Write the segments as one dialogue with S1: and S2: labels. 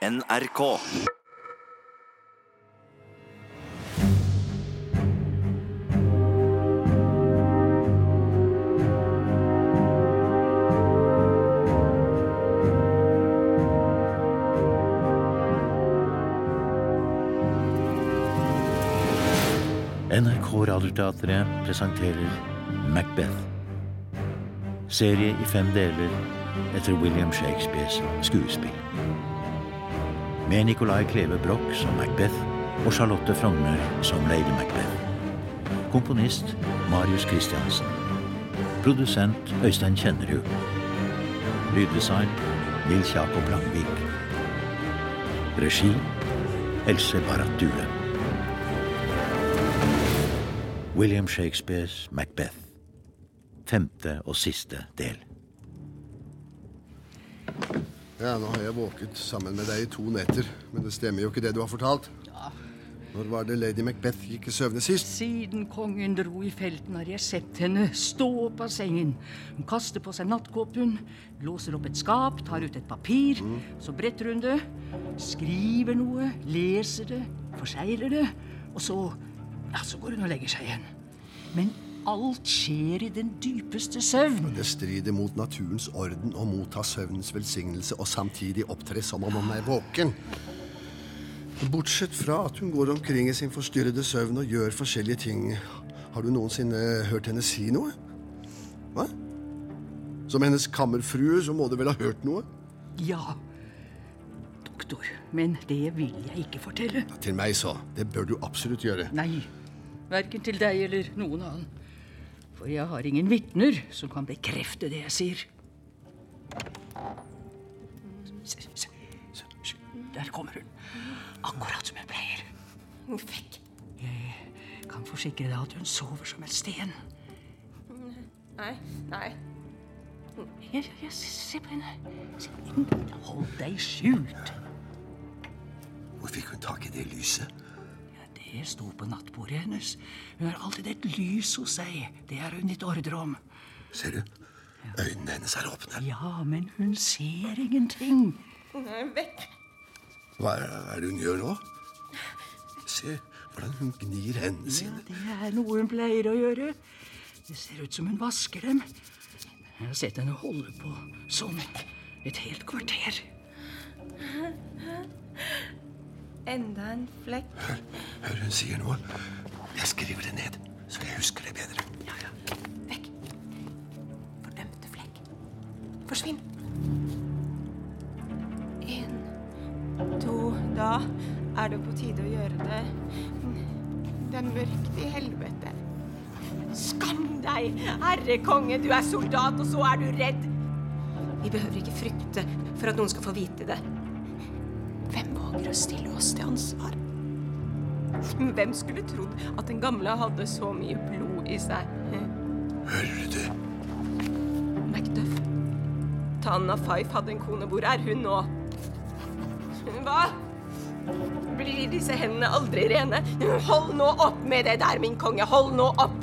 S1: NRK.
S2: NRK Radioteatret presenterer Macbeth. Serie i fem deler etter William Shakespeares skuespill. Med Nicolai Kleve Broch som Macbeth og Charlotte Frogner som Lady Macbeth. Komponist Marius Christiansen. Produsent Øystein Kjennerud. Lyddesign Nils Jakob Langvik. Regi Else Barrat Due. William Shakespeares Macbeth. Femte og siste del.
S3: Ja, nå har jeg våket sammen med deg i to netter, men det stemmer jo ikke det du har fortalt. Ja. Når var det lady Macbeth gikk i søvne sist?
S4: Siden kongen dro i felten, har jeg sett henne stå opp av sengen. Hun kaster på seg nattkåpen, låser opp et skap, tar ut et papir. Så bretter hun det, skriver noe, leser det, forsegler det. Og så ja, så går hun og legger seg igjen. Men alt skjer i den dypeste søvn.
S3: Det strider mot naturens orden å motta søvnens velsignelse og samtidig opptre som om han er våken. Bortsett fra at hun går omkring i sin forstyrrede søvn og gjør forskjellige ting, har du noensinne hørt henne si noe? Hva? Som hennes kammerfrue så må du vel ha hørt noe?
S4: Ja, doktor. Men det vil jeg ikke fortelle.
S3: Til meg, så. Det bør du absolutt gjøre.
S4: Nei, verken til deg eller noen annen. For jeg har ingen vitner som kan bekrefte det jeg sier. Se, se, se, Der kommer hun. Akkurat som hun pleier.
S5: Fikk.
S4: Jeg kan forsikre deg at hun sover som en sten.
S5: Nei, nei.
S4: Jeg, jeg. Se på henne. Hold deg skjult.
S3: Hvor fikk hun tak i det lyset?
S4: Ja, det sto på nattbordet hennes. Hun har alltid et lys hos seg. Det har hun gitt ordre om.
S3: Ser du? Øynene hennes er åpne.
S4: Ja, men hun ser ingenting.
S5: Nei, vekk.
S3: Hva er, hva er det hun gjør nå? Se hvordan hun gnir hendene
S4: Ja,
S3: sine.
S4: det er noe hun pleier å gjøre. Det ser ut som hun vasker dem. Jeg har sett henne holde på sånn et helt kvarter.
S5: Enda en flekk.
S3: Hør, hør hun sier noe. Jeg skriver det ned, så jeg husker det bedre. Ja, ja.
S5: Vekk. Fordømte flekk. Forsvinn. En, to Da er det på tide å gjøre det. Det er mørkt i helvete. Skam deg, herre konge, du er soldat, og så er du redd. Vi behøver ikke frykte for at noen skal få vite det. Våger å stille oss til ansvar? Hvem skulle trodd at den gamle hadde så mye blod i seg?
S3: Hører du det?
S5: Macduff. Tanna Fife hadde en kone. Hvor er hun nå? Hva? Blir disse hendene aldri rene? Hold nå opp med det der, min konge. Hold nå opp!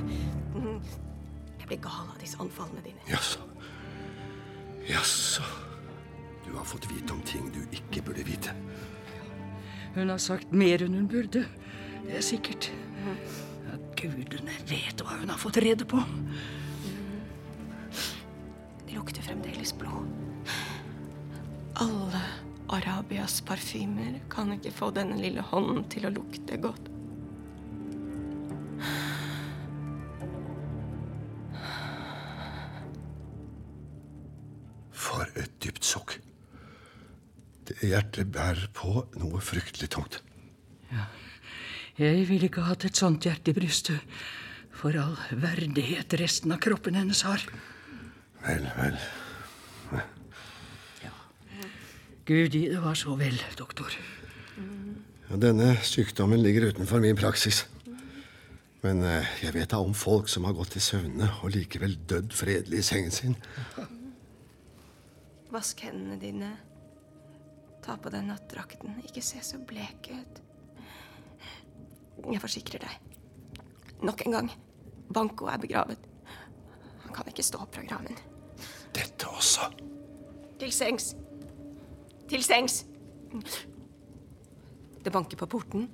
S5: Jeg blir gal av disse anfallene dine.
S3: Jaså. Jaså. Du har fått vite om ting du ikke burde vite.
S4: Hun har sagt mer enn hun burde. Det er sikkert. At gudene vet hva hun har fått rede på.
S5: Det lukter fremdeles blod. Alle Arabias parfymer kan ikke få denne lille hånden til å lukte godt.
S3: For et dypt sukk. Det hjertet bærer på noe fryktelig tungt.
S4: Jeg ville ikke hatt et sånt hjerte i brystet. For all verdighet resten av kroppen hennes har.
S3: Vel, vel.
S4: Gud gi det var så vel, doktor.
S3: Ja, denne sykdommen ligger utenfor min praksis. Men eh, jeg vet da om folk som har gått til søvne og likevel dødd fredelig i sengen sin.
S5: Vask hendene dine. Ta på deg nattdrakten. Ikke se så blek ut. Jeg forsikrer deg. Nok en gang. Banco er begravet. Han kan ikke stå opp fra graven.
S3: Dette også.
S5: Til sengs. Til sengs. Det banker på porten.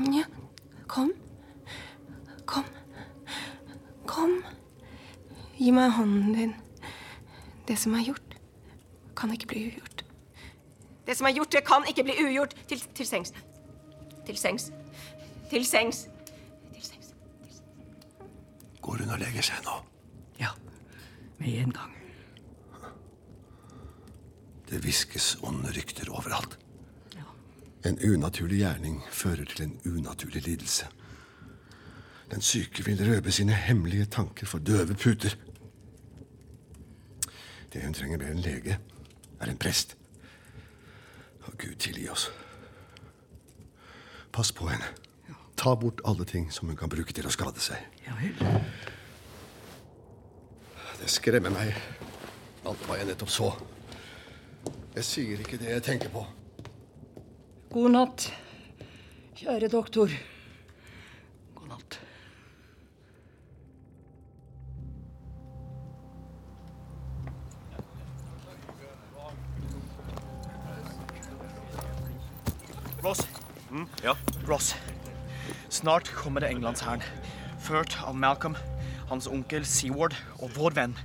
S5: Ja, kom. Kom. Kom. Gi meg hånden din. Det som er gjort, kan ikke bli ugjort. Det som er gjort, det kan ikke bli ugjort. Til, til sengs. Til sengs. Til sengs. Til sengs.
S3: Går hun og legger seg nå?
S4: Ja, med en gang.
S3: Det hviskes onde rykter overalt.
S4: Ja.
S3: En unaturlig gjerning fører til en unaturlig lidelse. Den syke vil røpe sine hemmelige tanker for døve puter. Det hun trenger mer enn lege, er en prest. Å, Gud tilgi oss. Pass på henne. Ta bort alle ting som hun kan bruke til å skade seg.
S4: Ja vel.
S3: Det skremmer meg, alt hva jeg nettopp så. Jeg sier ikke det jeg tenker på.
S4: God natt, kjære doktor.
S6: Ross.
S7: Ja?
S6: Ross. Snart kommer det englandshæren. Ført av Malcolm, hans onkel Seaward og vår venn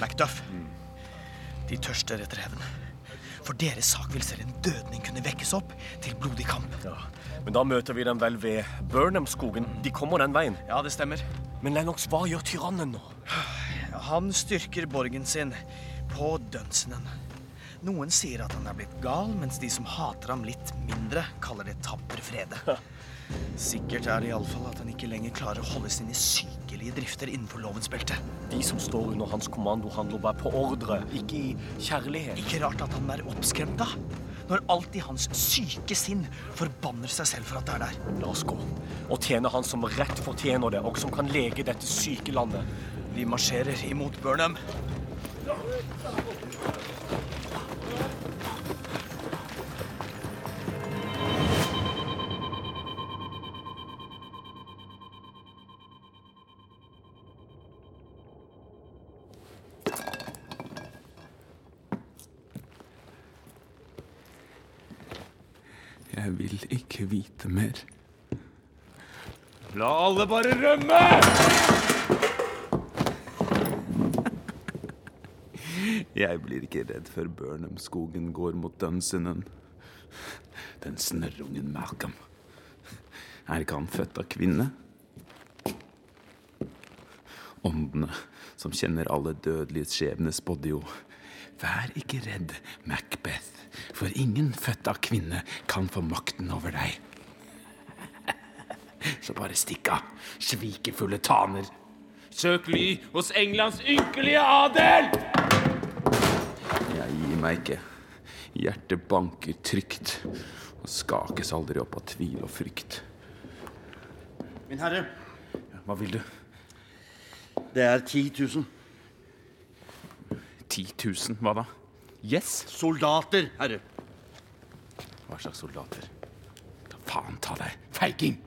S6: Macduff. De tørster etter hevn. For deres sak vil selv en dødning kunne vekkes opp til blodig kamp.
S7: ja. Men da møter vi dem vel ved Burnham-skogen. De kommer den veien.
S6: Ja, det stemmer.
S7: Men Lennox, hva gjør tyrannen nå?
S6: Han styrker borgen sin på Dunsenen. Noen sier at han er blitt gal, mens de som hater ham litt mindre, kaller det tapper frede. Sikkert er det iallfall at han ikke lenger klarer å holde sine sykelige drifter innenfor lovens belte.
S7: De som står under hans kommando, handler bare på ordre, ikke i kjærlighet.
S6: Ikke rart at han er oppskremt, da. Når alt i hans syke sinn forbanner seg selv for at det er der.
S7: La oss gå og tjene han som rett fortjener det, og som kan lege dette syke landet.
S6: Vi marsjerer imot Burnham.
S8: Ikke vite mer.
S7: La alle bare rømme!
S8: Jeg blir ikke redd før Burnham-skogen går mot Dunsinen. Den snørrungen Malcolm. Er ikke han født av kvinne? Åndene som kjenner alle dødelige skjebner, spådde jo Vær ikke redd, Macbeth, for ingen født av kvinne kan få makten over deg. Så bare stikk av, svikefulle taner. Søk ly hos Englands ynkelige adel! Jeg gir meg ikke. Hjertet banker trygt og skakes aldri opp av tvil og frykt.
S2: Min herre,
S8: Hva vil du?
S2: det er 10 000
S8: 10 000, hva da? Yes?
S2: soldater, herre.
S8: Hva slags soldater? Ta faen ta deg, feiging!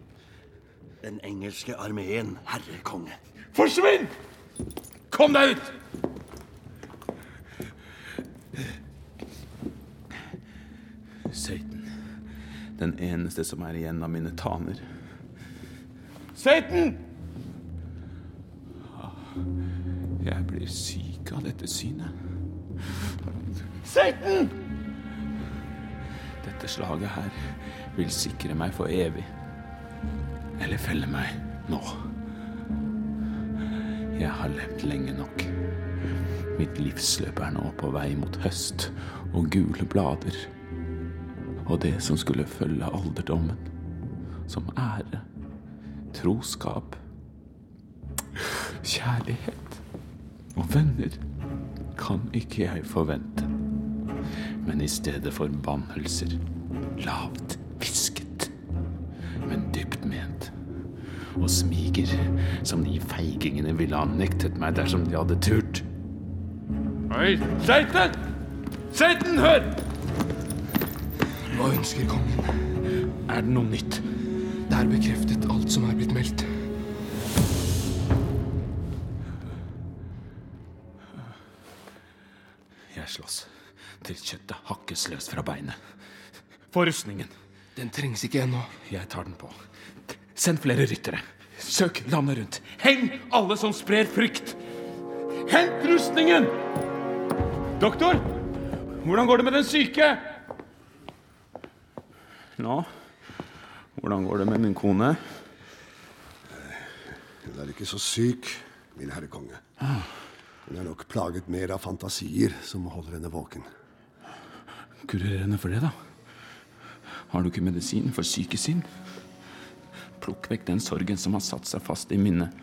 S2: Den engelske armeen, herre konge.
S8: Forsvinn! Kom deg ut! Satan. Den eneste som er igjen av mine taner. Satan! Jeg blir syk av dette synet. Satan! Dette slaget her vil sikre meg for evig. Eller felle meg nå. Jeg har levd lenge nok. Mitt livsløp er nå på vei mot høst og gule blader. Og det som skulle følge alderdommen. Som ære, troskap, kjærlighet og venner kan ikke jeg forvente. Men i stedet for bannelser, lavt hvisket, men dypt ment. Og smiger som de feigingene ville ha nektet meg dersom de hadde turt. Hei, Seiten! Seiten, hør!
S9: Hva ønsker kongen?
S8: Er det noe nytt?
S9: Det er bekreftet alt som er blitt meldt.
S8: Løs fra beinet. Få rustningen.
S10: Den trengs ikke ennå.
S8: Jeg tar den på. Send flere ryttere. Søk landet rundt. Heng alle som sprer frykt. Hent rustningen! Doktor, hvordan går det med den syke? Nå, hvordan går det med min kone?
S3: Hun er ikke så syk, min herre konge. Hun er nok plaget mer av fantasier som holder henne våken.
S8: Kurer henne for det, da. Har du ikke medisin for sykesinn? Plukk vekk den sorgen som har satt seg fast i minnet.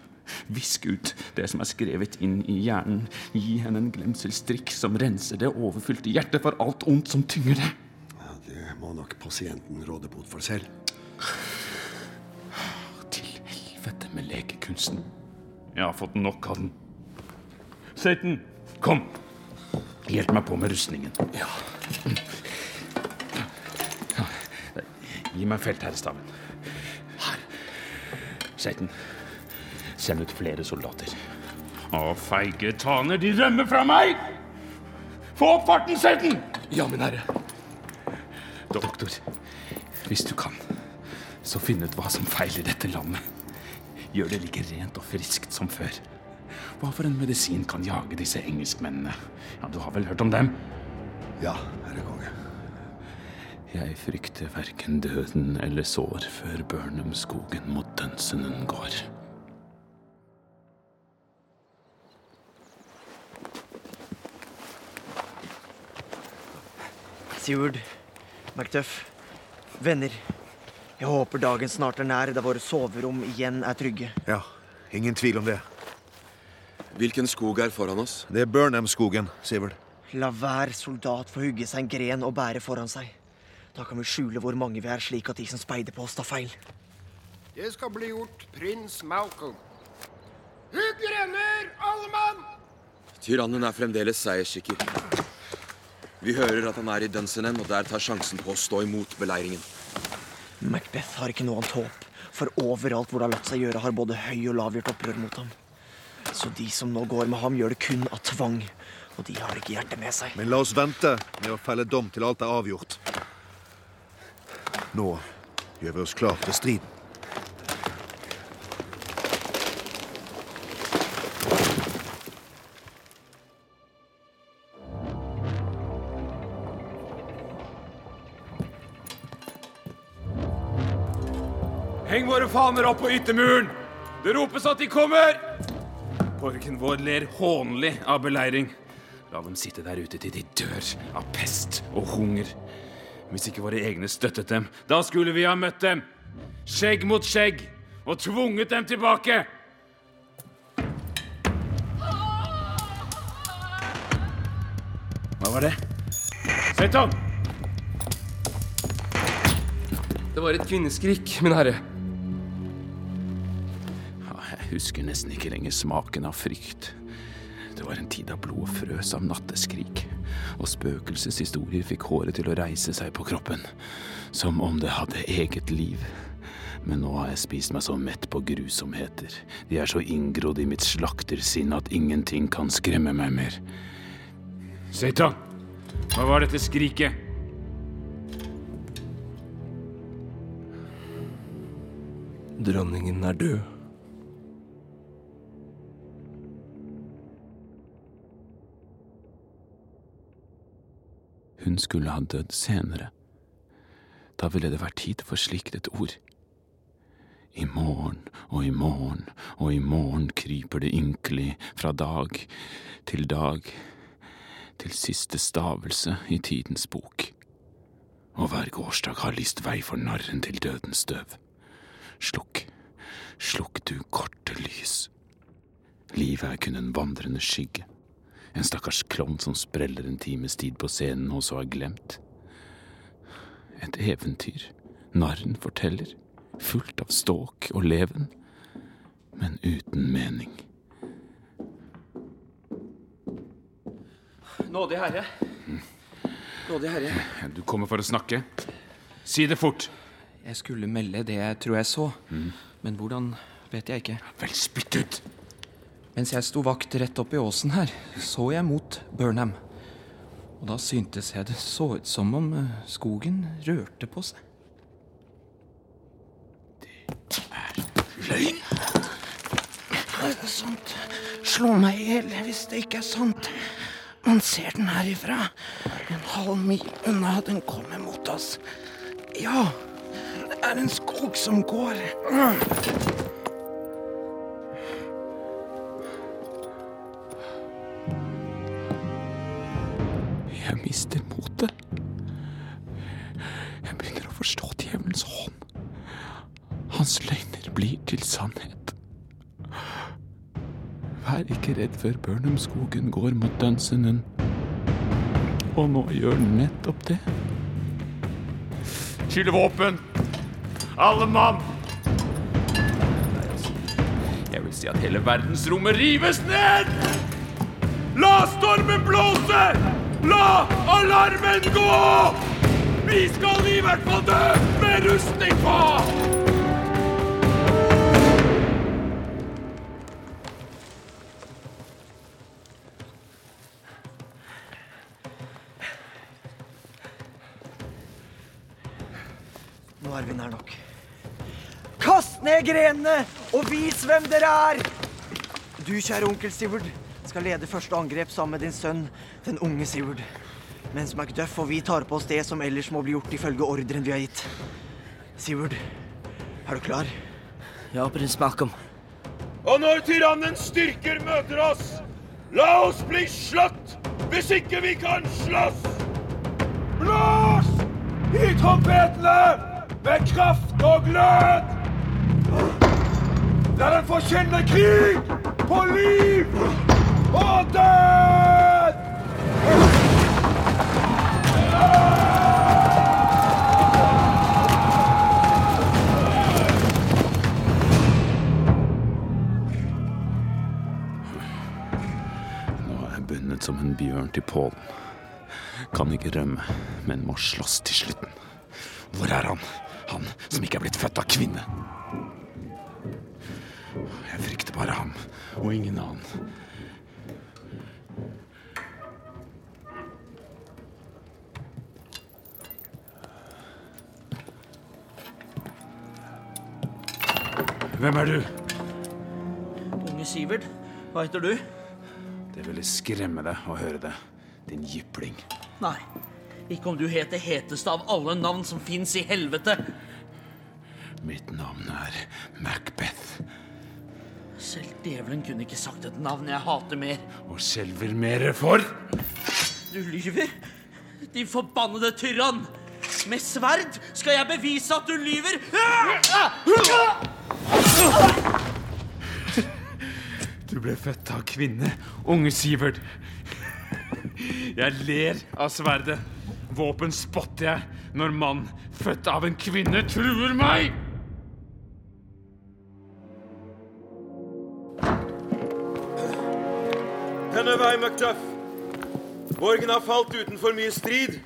S8: Visk ut det som er skrevet inn i hjernen. Gi henne en glemselstrikk som renser det overfylte hjertet for alt ondt som tynger det.
S3: Ja, det må nok pasienten råde bot for selv.
S8: Til helvete med legekunsten. Jeg har fått nok av den. Satan, kom. Hjelp meg på med rustningen. Ja. Gi meg feltherrestaven. Her. Satan, send ut flere soldater. Å, feige taner, de rømmer fra meg! Få opp farten, Satan!
S10: Ja, min herre.
S8: Doktor, hvis du kan, så finn ut hva som feiler dette landet. Gjør det like rent og friskt som før. Hva for en medisin kan jage disse engelskmennene? Ja, Du har vel hørt om dem?
S3: Ja, herre konge.
S8: Jeg frykter verken døden eller sår før Burnham-skogen mot Dønsenen går.
S1: Sigurd, McTuff, venner. Jeg håper dagen snart er nær da våre soverom igjen er trygge.
S11: Ja, ingen tvil om det.
S12: Hvilken skog er foran oss?
S11: Det er Burnham-skogen, Sivert.
S1: La hver soldat få hugge seg en gren og bære foran seg. Da kan vi skjule hvor mange vi er, slik at de som speider på oss, tar feil.
S9: Det skal bli gjort, prins Malcolm. Hugg grener, alle mann!
S12: Tyrannen er fremdeles seierssikker. Vi hører at han er i Dunsenen, og der tar sjansen på å stå imot beleiringen.
S1: Macbeth har ikke noe annet håp, for overalt hvor det har latt seg gjøre, har både høy og lav gjort opprør mot ham. Så de som nå går med ham, gjør det kun av tvang, og de har ikke hjertet med seg.
S11: Men la oss vente med å felle dom til alt er avgjort. Nå gjør vi oss klar til striden.
S8: Heng våre faner opp på yttermuren! Det ropes at de kommer! Borgen vår ler hånlig av beleiring. La dem sitte der ute til de dør av pest og hunger. Hvis ikke våre egne støttet dem, da skulle vi ha møtt dem. Skjegg mot skjegg, og tvunget dem tilbake. Hva var det? Satan!
S10: Det var et kvinneskrik, min herre.
S8: Jeg husker nesten ikke lenger smaken av frykt. Det var en tid da blodet frøs av natteskrik, og spøkelseshistorier fikk håret til å reise seg på kroppen, som om det hadde eget liv. Men nå har jeg spist meg så mett på grusomheter, de er så inngrodd i mitt slaktersinn at ingenting kan skremme meg mer. Satan, hva var dette skriket?
S10: Dronningen er død.
S8: Hun skulle ha dødd senere. Da ville det vært tid for slikt et ord. I morgen og i morgen og i morgen kryper det ynkelig fra dag til dag, til siste stavelse i tidens bok. Og hver gårsdag har lyst vei for narren til dødens døv. Slukk, slukk du korte lys. Livet er kun en vandrende skygge. En stakkars klovn som spreller en times tid på scenen og så er glemt. Et eventyr narren forteller, fullt av ståk og leven, men uten mening.
S10: Nådig herre. Nådig herre.
S8: Du kommer for å snakke? Si det fort.
S10: Jeg skulle melde det jeg tror jeg så. Men hvordan vet jeg ikke.
S8: Vel, spytt ut!
S10: Mens jeg sto vakt rett opp i åsen her, så jeg mot Burnham. Og da syntes jeg det så ut som om eh, skogen rørte på seg.
S13: Løgn! Er det sant? Slå meg i hjel hvis det ikke er sant. Man ser den herifra. En halv mil unna den kommer mot oss. Ja, det er en skog som går.
S8: Mister motet. Jeg begynner å forstå djevelens hånd. Hans løgner blir til sannhet. Vær ikke redd før Burnhamskogen går mot Dunsenen. Og nå gjør den nettopp det.
S14: Skyld våpen! Alle mann!
S8: Jeg vil si at hele verdensrommet rives ned!
S14: La stormen blåse! La alarmen gå! Vi skal i hvert fall dø med rustning på!
S1: Nå er vi nær nok. Kast ned grenene og vis hvem dere er! Du, kjære onkel Sivert, skal lede første angrep sammen med din sønn, den unge Sivert. Mens Macduff og vi tar på oss det som ellers må bli gjort ifølge ordren vi har gitt. Sivert, er du klar?
S15: Ja, prins Malcolm.
S14: Og når tyrannens styrker møter oss, la oss bli slått hvis ikke vi kan slåss! Blås i trompetene med kraft og glød! La den forkynne krig på liv
S8: bundet som en bjørn til pålen. Kan ikke rømme, men må slåss til slutten. Hvor er han? Han som ikke er blitt født av kvinne. Jeg frykter bare ham, og ingen annen. Hvem er du?
S15: Unge Sivert, hva heter du?
S8: Det ville skremme deg å høre det, din jypling.
S15: Nei, ikke om du het det heteste av alle navn som fins i helvete.
S8: Mitt navn er Macbeth,
S15: Selv djevelen kunne ikke sagt et navn jeg hater mer.
S8: og skjelver mere for.
S15: Du lyver, din forbannede tyrann. Med sverd skal jeg bevise at du lyver.
S8: Du ble født av kvinne, unge Sivert. Jeg ler av sverdet. Våpen spotter jeg når mann født av en kvinne truer meg.
S12: Denne vei, Macduff. Borgen har falt utenfor mye strid.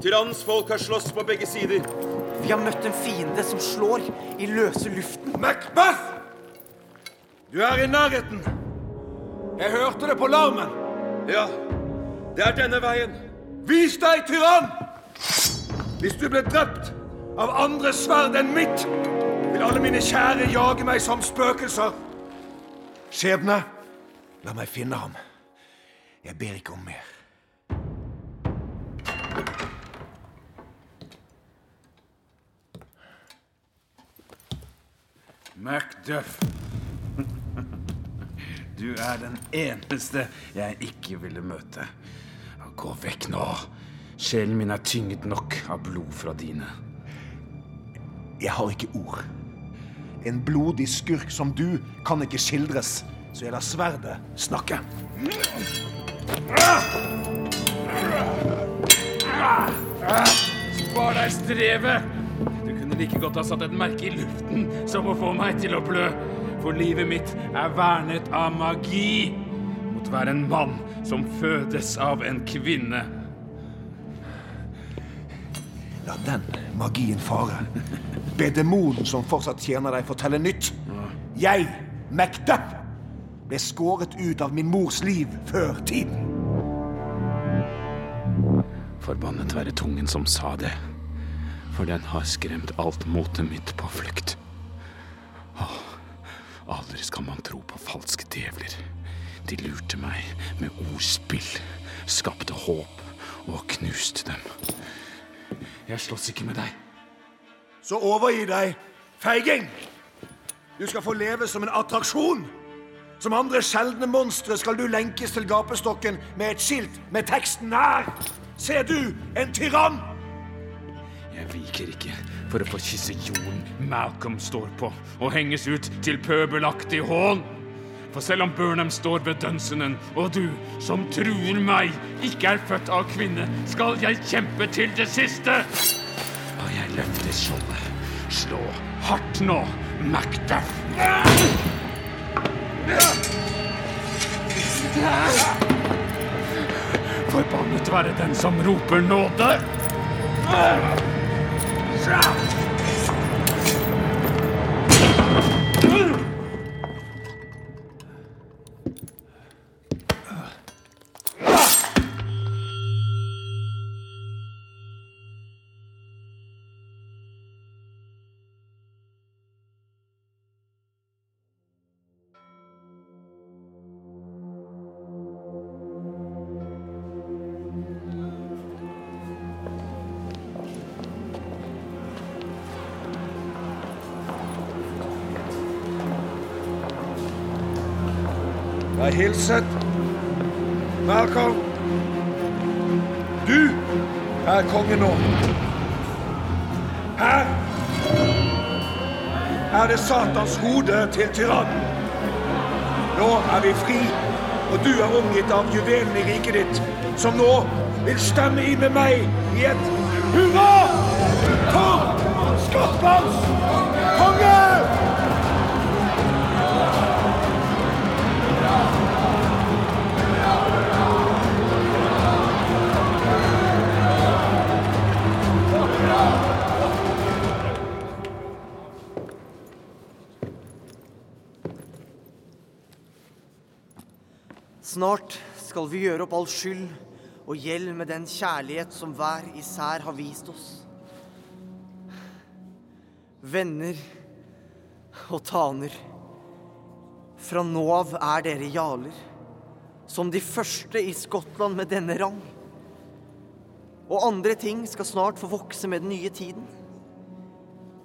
S12: Tyrannens folk har slåss på begge sider.
S1: Vi har møtt en fiende som slår i løse luften.
S14: Macbeth! Du er i nærheten. Jeg hørte det på larmen.
S12: Ja, det er denne veien.
S14: Vis deg, tyrann! Hvis du ble drept av andre sverd enn mitt, vil alle mine kjære jage meg som spøkelser. Skjebne, la meg finne ham. Jeg ber ikke om mer.
S8: Macduff. Du er den eneste jeg ikke ville møte. Gå vekk nå. Sjelen min er tynget nok av blod fra dine.
S14: Jeg har ikke ord. En blodig skurk som du kan ikke skildres, så jeg lar sverdet snakke.
S8: Spar deg strevet! Kunne like godt ha satt et merke i luften som å få meg til å blø. For livet mitt er vernet av magi mot hver en mann som fødes av en kvinne.
S14: La den magien fare. Be demonen som fortsatt tjener deg, fortelle nytt. Jeg, Macduff, ble skåret ut av min mors liv før tiden.
S8: Forbannet være tungen som sa det, for den har skremt alt motet mitt på flukt. Åh, aldri skal man tro på falske djevler. De lurte meg med ordspill, skapte håp og knuste dem. Jeg slåss ikke med deg.
S14: Så overgi deg, feiging! Du skal få leve som en attraksjon. Som andre sjeldne monstre skal du lenkes til gapestokken med et skilt med teksten her. Ser du en tyrann?
S8: Jeg viker ikke for å få kysse jorden Malcolm står på, og henges ut til pøbelaktig hån. For selv om Burnham står ved dønsenen, og du, som truer meg, ikke er født av kvinne, skal jeg kjempe til det siste. Og jeg løfter skjoldet. Slå hardt nå, Macduff. Forbannet være den som roper nåde.
S14: Jeg hilset. Malcolm. Du er konge nå. Her er det Satans hode til tyrannen. Nå er vi fri, og du er omgitt av juvelen i riket ditt, som nå vil stemme inn med meg i et hurra for Skottlands konge!
S1: Snart skal vi gjøre opp all skyld og gjeld med den kjærlighet som hver især har vist oss. Venner og taner, fra nå av er dere jarler, som de første i Skottland med denne rang. Og andre ting skal snart få vokse med den nye tiden.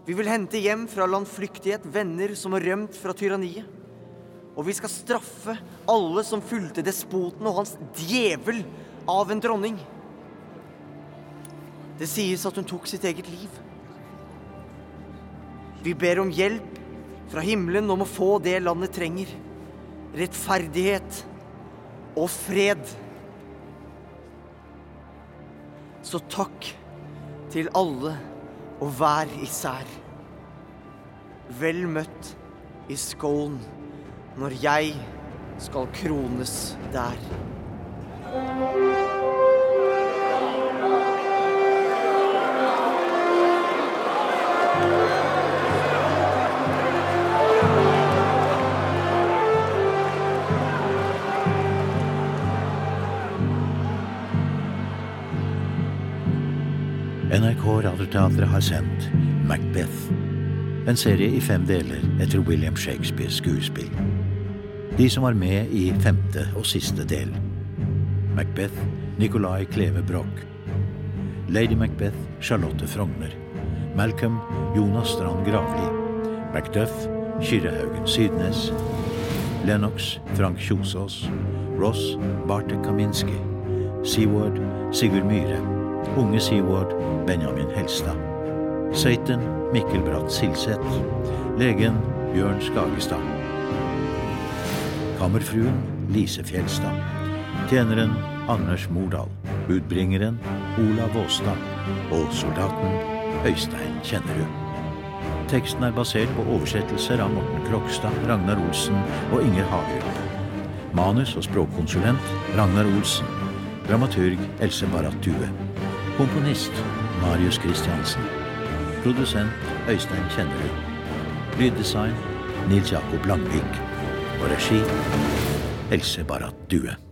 S1: Vi vil hente hjem fra landflyktighet venner som har rømt fra tyranniet. Og vi skal straffe alle som fulgte despoten og hans djevel av en dronning. Det sies at hun tok sitt eget liv. Vi ber om hjelp fra himmelen om å få det landet trenger. Rettferdighet og fred. Så takk til alle og hver især. Vel møtt i Skålen når jeg skal krones der.
S16: NRK Radioteatret har sendt Macbeth. En serie i fem deler etter William Shakespeares skuespill. De som var med i femte og siste del. Macbeth Nicolai Kleve Broch. Lady Macbeth Charlotte Frogner. Malcolm Jonas Strand Gravli. Macduff Kyrre Haugen Sydnes. Lennox Frank Kjosås. Ross Bartek Kaminski. Seaward Sigurd Myhre. Unge Seaward Benjamin Helstad. Satan Mikkel Bratt Silseth. Legen Bjørn Skagestad. Kammerfruen Lise Fjelstad. Tjeneren Anders Mordal. Budbringeren Olav Våstad. Og soldaten Øystein Kjennerud. Teksten er basert på oversettelser av Morten Krokstad, Ragnar Olsen og Inger Hagerup. Manus og språkkonsulent Ragnar Olsen. Dramaturg Else Barrat Due. Komponist Marius Christiansen. Produsent Øystein Kjennerud. Lyddesign Nils Jakob Langvik. Og regi Else Barrat Due.